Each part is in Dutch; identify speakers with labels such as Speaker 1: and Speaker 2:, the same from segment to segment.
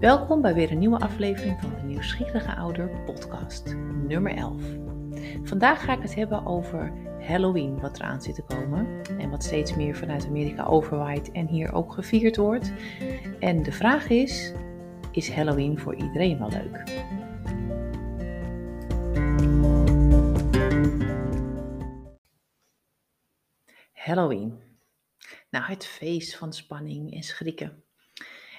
Speaker 1: Welkom bij weer een nieuwe aflevering van de Nieuwsgierige Ouder podcast, nummer 11. Vandaag ga ik het hebben over Halloween, wat eraan zit te komen en wat steeds meer vanuit Amerika overwaait en hier ook gevierd wordt. En de vraag is: is Halloween voor iedereen wel leuk? Halloween. Nou, het feest van spanning en schrikken.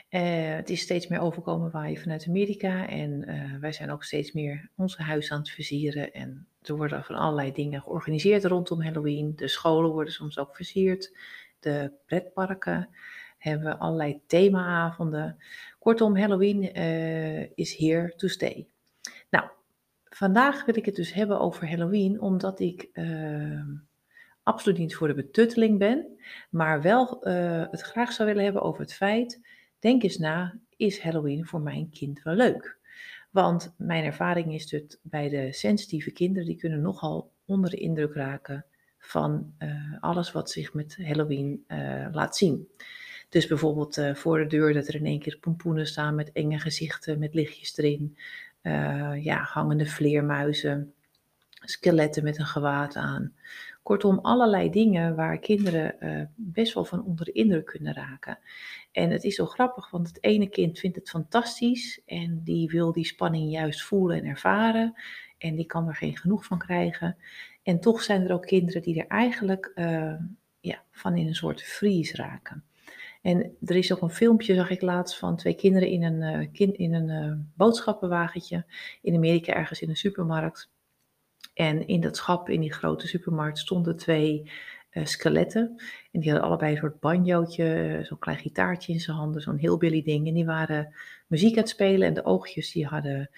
Speaker 1: Uh, het is steeds meer overkomen waaien vanuit Amerika en uh, wij zijn ook steeds meer onze huis aan het versieren. En er worden van allerlei dingen georganiseerd rondom Halloween. De scholen worden soms ook versierd. De pretparken hebben allerlei themaavonden. Kortom, Halloween uh, is here to stay. Nou, vandaag wil ik het dus hebben over Halloween, omdat ik absoluut niet voor de betutteling ben, maar wel het graag zou willen hebben over het feit Denk eens na, is Halloween voor mijn kind wel leuk? Want mijn ervaring is dat bij de sensitieve kinderen, die kunnen nogal onder de indruk raken van uh, alles wat zich met Halloween uh, laat zien. Dus bijvoorbeeld uh, voor de deur dat er in één keer pompoenen staan met enge gezichten, met lichtjes erin. ja, hangende vleermuizen, skeletten met een gewaad aan. Kortom, allerlei dingen waar kinderen best wel van onder de indruk kunnen raken. En het is zo grappig, want het ene kind vindt het fantastisch en die wil die spanning juist voelen en ervaren. En die kan er geen genoeg van krijgen. En toch zijn er ook kinderen die er eigenlijk uh, ja, van in een soort freeze raken. En er is ook een filmpje, zag ik laatst, van twee kinderen in een, uh, kind, in een uh, boodschappenwagentje in Amerika, ergens in een supermarkt. En in dat schap, in die grote supermarkt, stonden twee uh, skeletten. En die hadden allebei een soort banjootje, zo'n klein gitaartje in zijn handen, zo'n heel billy ding. En die waren muziek aan het spelen en de oogjes die hadden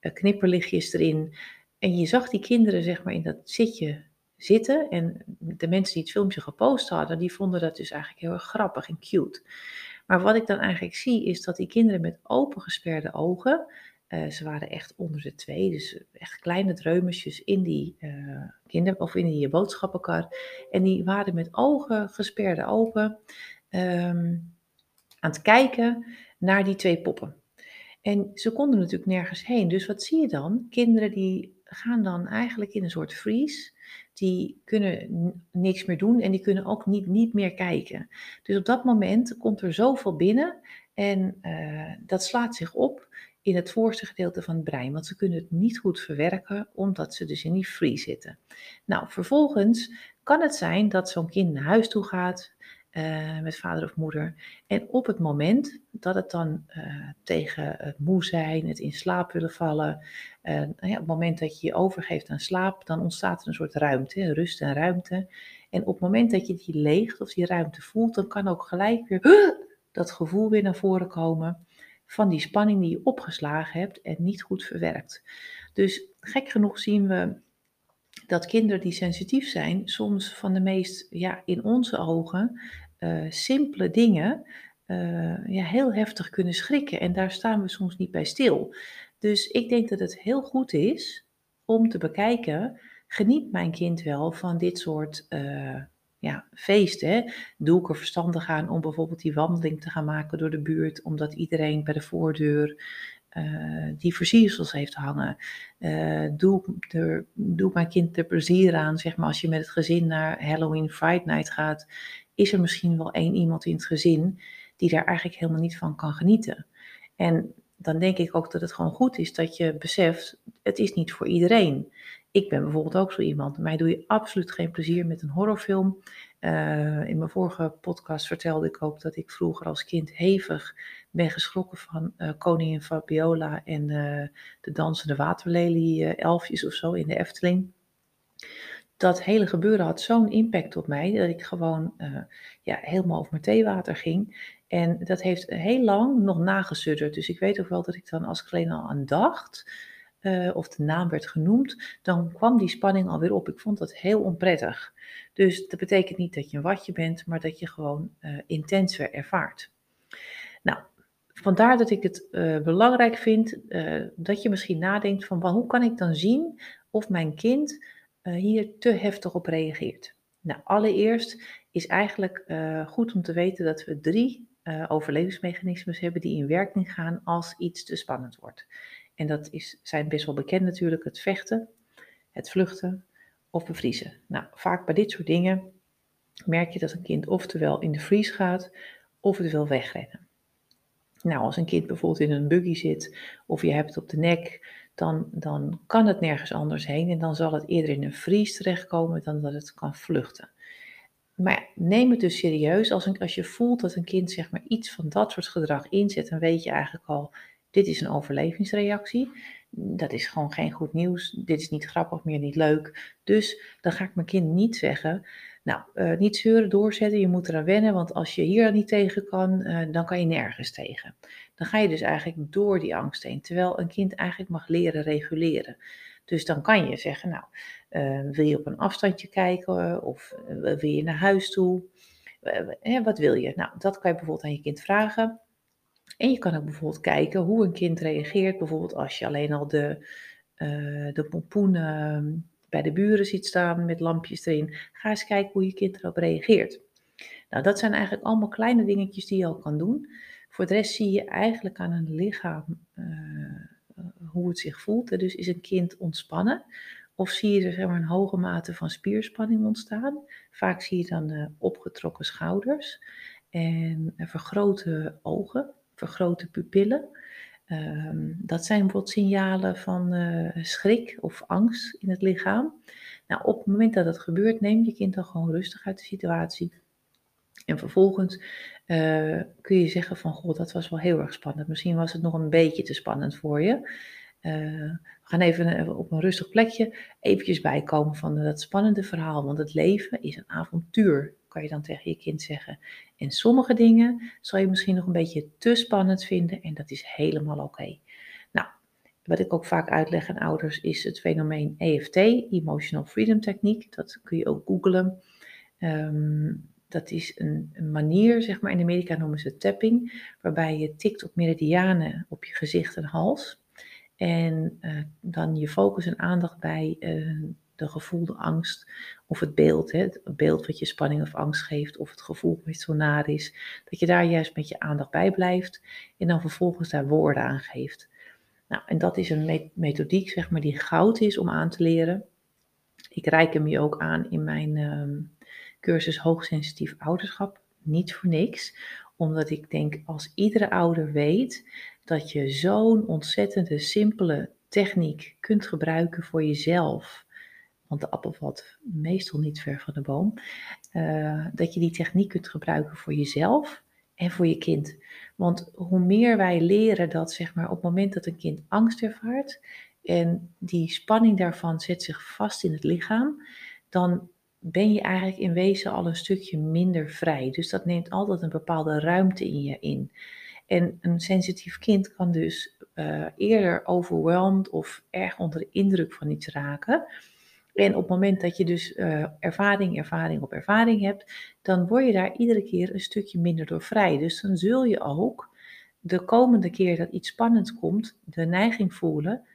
Speaker 1: uh, knipperlichtjes erin. En je zag die kinderen zeg maar in dat zitje zitten. En de mensen die het filmpje gepost hadden, die vonden dat dus eigenlijk heel erg grappig en cute. Maar wat ik dan eigenlijk zie, is dat die kinderen met opengesperde ogen uh, ze waren echt onder de twee, dus echt kleine dreumetjes in die, uh, kinder, of in die boodschappenkar. En die waren met ogen gesperde open um, aan het kijken naar die twee poppen. En ze konden natuurlijk nergens heen. Dus wat zie je dan? Kinderen die gaan dan eigenlijk in een soort freeze. Die kunnen niks meer doen en die kunnen ook niet, niet meer kijken. Dus op dat moment komt er zoveel binnen en uh, dat slaat zich op in het voorste gedeelte van het brein, want ze kunnen het niet goed verwerken omdat ze dus in die free zitten. Nou, vervolgens kan het zijn dat zo'n kind naar huis toe gaat uh, met vader of moeder en op het moment dat het dan uh, tegen het moe zijn, het in slaap willen vallen, uh, nou op het moment dat je je overgeeft aan slaap, dan ontstaat er een soort ruimte, rust en ruimte. En op het moment dat je die leegt of die ruimte voelt, dan kan ook gelijk weer dat gevoel weer naar voren komen van die spanning die je opgeslagen hebt en niet goed verwerkt. Dus gek genoeg zien we dat kinderen die sensitief zijn, soms van de meest, ja, in onze ogen, uh, simpele dingen uh, ja, heel heftig kunnen schrikken. En daar staan we soms niet bij stil. Dus ik denk dat het heel goed is om te bekijken, geniet mijn kind wel van dit soort uh, ja, feest. Hè? Doe ik er verstandig aan om bijvoorbeeld die wandeling te gaan maken door de buurt, omdat iedereen bij de voordeur uh, die versiersels heeft hangen. Uh, doe, doe mijn kind er plezier aan, zeg maar, als je met het gezin naar Halloween Friday Night gaat, is er misschien wel één iemand in het gezin die daar eigenlijk helemaal niet van kan genieten. En dan denk ik ook dat het gewoon goed is dat je beseft, het is niet voor iedereen. Ik ben bijvoorbeeld ook zo iemand. Mij doe je absoluut geen plezier met een horrorfilm. Uh, in mijn vorige podcast vertelde ik ook dat ik vroeger als kind hevig ben geschrokken van uh, Koningin Fabiola en uh, de dansende waterlelie elfjes of zo in de Efteling. Dat hele gebeuren had zo'n impact op mij dat ik gewoon ja, helemaal over mijn theewater ging. En dat heeft heel lang nog nagesudderd. Dus ik weet ook wel dat ik dan als ik alleen al aan dacht, uh, of de naam werd genoemd, dan kwam die spanning alweer op. Ik vond dat heel onprettig. Dus dat betekent niet dat je een watje bent, maar dat je gewoon uh, intenser ervaart. Nou, vandaar dat ik het uh, belangrijk vind dat je misschien nadenkt van hoe kan ik dan zien of mijn kind hier te heftig op reageert. Nou, allereerst is eigenlijk goed om te weten dat we drie overlevingsmechanismes hebben die in werking gaan als iets te spannend wordt. En dat is, zijn best wel bekend natuurlijk, het vechten, het vluchten of bevriezen. Nou, vaak bij dit soort dingen merk je dat een kind oftewel in de freeze gaat of het wil wegrennen. Nou, als een kind bijvoorbeeld in een buggy zit of je hebt het op de nek, dan, dan kan het nergens anders heen en dan zal het eerder in een vries terechtkomen dan dat het kan vluchten. Maar neem het dus serieus. Als, een, als je voelt dat een kind zeg maar iets van dat soort gedrag inzet, dan weet je eigenlijk al, dit is een overlevingsreactie. Dat is gewoon geen goed nieuws. Dit is niet grappig meer, niet leuk. Dus dan ga ik mijn kind niet zeggen, nou, uh, niet zeuren, doorzetten, je moet eraan wennen, want als je hier niet tegen kan, uh, dan kan je nergens tegen. Dan ga je dus eigenlijk door die angst heen, terwijl een kind eigenlijk mag leren reguleren. Dus dan kan je zeggen, nou, uh, wil je op een afstandje kijken of wil je naar huis toe? wat wil je? Nou, dat kan je bijvoorbeeld aan je kind vragen. En je kan ook bijvoorbeeld kijken hoe een kind reageert, bijvoorbeeld als je alleen al de, de pompoenen bij de buren ziet staan met lampjes erin. Ga eens kijken hoe je kind erop reageert. Nou, dat zijn eigenlijk allemaal kleine dingetjes die je al kan doen. Voor de rest zie je eigenlijk aan een lichaam uh, hoe het zich voelt. Dus is een kind ontspannen? Of zie je er zeg maar, een hoge mate van spierspanning ontstaan? Vaak zie je dan uh, opgetrokken schouders en vergrote ogen, vergrote pupillen. Um, dat zijn bijvoorbeeld signalen van uh, schrik of angst in het lichaam. Nou, op het moment dat dat gebeurt, neem je kind dan gewoon rustig uit de situatie. En vervolgens uh, kun je zeggen van, goh, dat was wel heel erg spannend. Misschien was het nog een beetje te spannend voor je. Uh, we gaan even op een rustig plekje eventjes bijkomen van dat spannende verhaal. Want het leven is een avontuur kan je dan tegen je kind zeggen. En sommige dingen zal je misschien nog een beetje te spannend vinden en dat is helemaal oké. Nou, wat ik ook vaak uitleg aan ouders is het fenomeen EFT, Emotional Freedom Techniek. Dat kun je ook googlen. Um, dat is een, manier, zeg maar, in Amerika noemen ze tapping, waarbij je tikt op meridianen op je gezicht en hals. En uh, dan je focus en aandacht bij uh, de gevoelde angst of het beeld, hè, het beeld wat je spanning of angst geeft, of het gevoel wat zo naar is, dat je daar juist met je aandacht bij blijft en dan vervolgens daar woorden aan geeft. Nou, en dat is een methodiek, zeg maar, die goud is om aan te leren. Ik reik hem je ook aan in mijn um, cursus hoogsensitief ouderschap. Niet voor niks, omdat ik denk als iedere ouder weet dat je zo'n ontzettende simpele techniek kunt gebruiken voor jezelf want de appel valt meestal niet ver van de boom, uh, dat je die techniek kunt gebruiken voor jezelf en voor je kind. Want hoe meer wij leren dat, zeg maar, op het moment dat een kind angst ervaart en die spanning daarvan zet zich vast in het lichaam, dan ben je eigenlijk in wezen al een stukje minder vrij. Dus dat neemt altijd een bepaalde ruimte in je in. En een sensitief kind kan dus uh, eerder overweldigd of erg onder de indruk van iets raken en op het moment dat je dus uh, ervaring, ervaring op ervaring hebt, dan word je daar iedere keer een stukje minder door vrij. Dus dan zul je ook de komende keer dat iets spannends komt, de neiging voelen.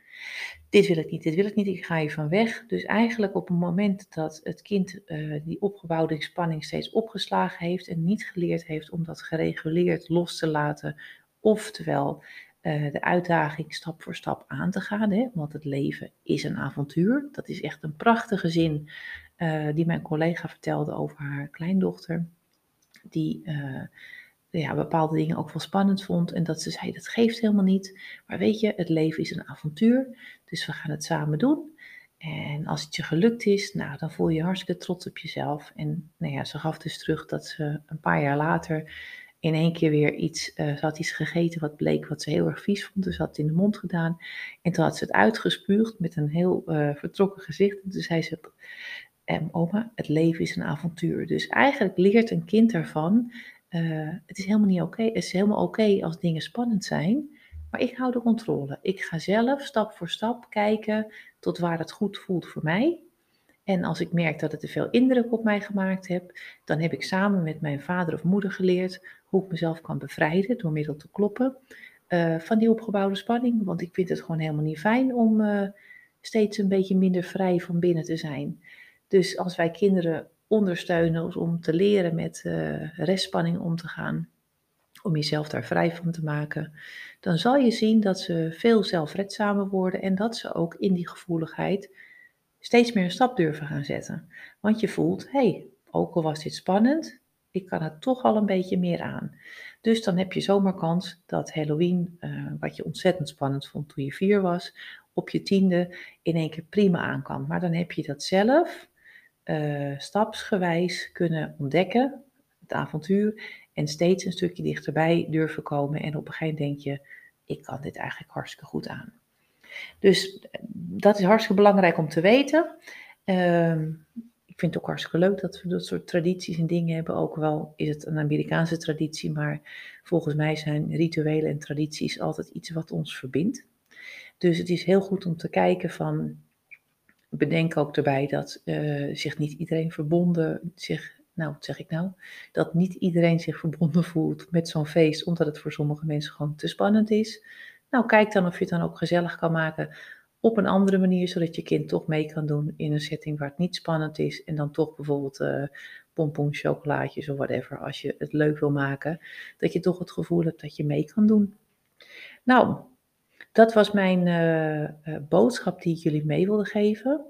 Speaker 1: Dit wil ik niet, dit wil ik niet, ik ga hier van weg. Dus eigenlijk op het moment dat het kind uh, die opgebouwde spanning steeds opgeslagen heeft en niet geleerd heeft om dat gereguleerd los te laten, oftewel uh, de uitdaging stap voor stap aan te gaan. Hè? Want het leven is een avontuur. Dat is echt een prachtige zin uh, die mijn collega vertelde over haar kleindochter. Die uh, ja, bepaalde dingen ook wel spannend vond. En dat ze zei, dat geeft helemaal niet. Maar weet je, het leven is een avontuur. Dus we gaan het samen doen. En als het je gelukt is, nou, dan voel je je hartstikke trots op jezelf. En nou ja, ze gaf dus terug dat ze een paar jaar later in één keer weer iets, uh, ze had iets gegeten wat bleek wat ze heel erg vies vond. Dus had het in de mond gedaan. En toen had ze het uitgespuugd met een heel uh, vertrokken gezicht. En toen zei ze, oma, het leven is een avontuur. Dus eigenlijk leert een kind daarvan, uh, het is helemaal niet oké. Is helemaal oké als dingen spannend zijn. Maar ik hou de controle. Ik ga zelf stap voor stap kijken tot waar het goed voelt voor mij. En als ik merk dat het te veel indruk op mij gemaakt heeft, dan heb ik samen met mijn vader of moeder geleerd hoe ik mezelf kan bevrijden door middel te kloppen uh, van die opgebouwde spanning. Want ik vind het gewoon helemaal niet fijn om uh, steeds een beetje minder vrij van binnen te zijn. Dus als wij kinderen ondersteunen om te leren met uh, restspanning om te gaan, om jezelf daar vrij van te maken, dan zal je zien dat ze veel zelfredzamer worden en dat ze ook in die gevoeligheid steeds meer een stap durven gaan zetten. Want je voelt, hé, hey, ook al was dit spannend, ik kan er toch al een beetje meer aan. Dus dan heb je zomaar kans dat Halloween, uh, wat je ontzettend spannend vond toen je vier was, op je tiende in één keer prima aan kan. Maar dan heb je dat zelf uh, stapsgewijs kunnen ontdekken, het avontuur, en steeds een stukje dichterbij durven komen. En op een gegeven moment denk je, ik kan dit eigenlijk hartstikke goed aan. Dus eh, dat is hartstikke belangrijk om te weten. Uh, ik vind het ook hartstikke leuk dat we dat soort tradities en dingen hebben. Ook wel is het een Amerikaanse traditie, maar volgens mij zijn rituelen en tradities altijd iets wat ons verbindt. Dus het is heel goed om te kijken van, bedenk ook erbij dat uh, zich niet iedereen verbonden, zich, nou zeg ik nou, dat niet iedereen zich verbonden voelt met zo'n feest, omdat het voor sommige mensen gewoon te spannend is. Nou, kijk dan of je het dan ook gezellig kan maken op een andere manier, zodat je kind toch mee kan doen in een setting waar het niet spannend is. En dan toch bijvoorbeeld uh, of whatever, als je het leuk wil maken, dat je toch het gevoel hebt dat je mee kan doen. Nou, dat was mijn uh, boodschap die ik jullie mee wilde geven.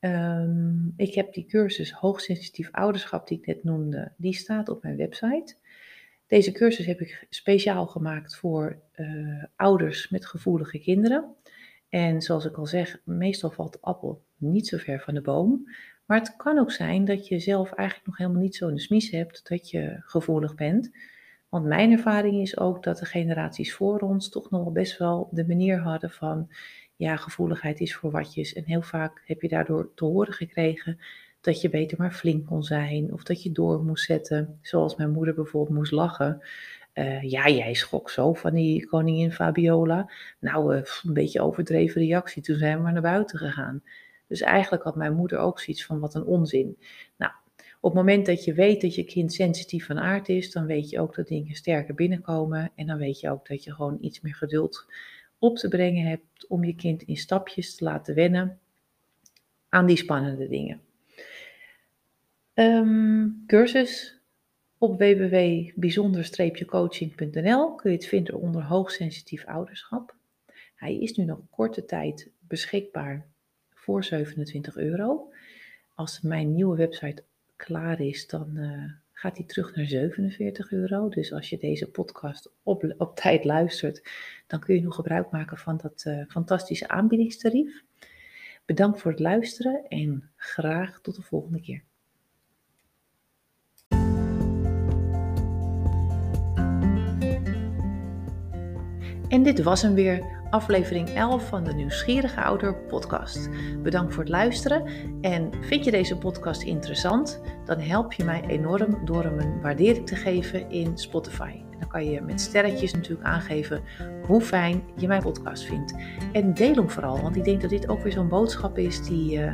Speaker 1: Um, ik heb die cursus hoogsensitief ouderschap die ik net noemde, die staat op mijn website. Deze cursus heb ik speciaal gemaakt voor uh, ouders met gevoelige kinderen. En zoals ik al zeg, meestal valt de appel niet zo ver van de boom. Maar het kan ook zijn dat je zelf eigenlijk nog helemaal niet zo in de hebt dat je gevoelig bent. Want mijn ervaring is ook dat de generaties voor ons toch nog best wel de manier hadden van, ja, gevoeligheid is voor watjes. En heel vaak heb je daardoor te horen gekregen dat je beter maar flink kon zijn of dat je door moest zetten. Zoals mijn moeder bijvoorbeeld moest lachen. Uh, ja, jij schrok zo van die koningin Fabiola. Nou, uh, een beetje overdreven reactie. Toen zijn we maar naar buiten gegaan. Dus eigenlijk had mijn moeder ook zoiets van wat een onzin. Nou, op het moment dat je weet dat je kind sensitief van aard is, dan weet je ook dat dingen sterker binnenkomen. En dan weet je ook dat je gewoon iets meer geduld op te brengen hebt om je kind in stapjes te laten wennen aan die spannende dingen. Um, cursus op www.bijzonder-coaching.nl kun je het vinden onder hoogsensitief ouderschap. Hij is nu nog korte tijd beschikbaar voor 27 euro. Als mijn nieuwe website klaar is, dan uh, gaat hij terug naar 47 euro. Dus als je deze podcast op, tijd luistert, dan kun je nog gebruik maken van dat uh, fantastische aanbiedingstarief. Bedankt voor het luisteren en graag tot de volgende keer. En dit was hem weer, aflevering 11 van de Nieuwsgierige Ouder podcast. Bedankt voor het luisteren en vind je deze podcast interessant, dan help je mij enorm door hem een waardering te geven in Spotify. Dan kan je met sterretjes natuurlijk aangeven hoe fijn je mijn podcast vindt. En deel hem vooral, want ik denk dat dit ook weer zo'n boodschap is die uh,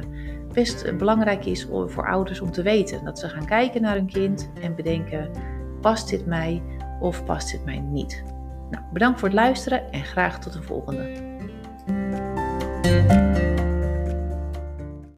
Speaker 1: best belangrijk is voor ouders om te weten. Dat ze gaan kijken naar hun kind en bedenken, past dit mij of past dit mij niet? Nou, bedankt voor het luisteren en graag tot de volgende.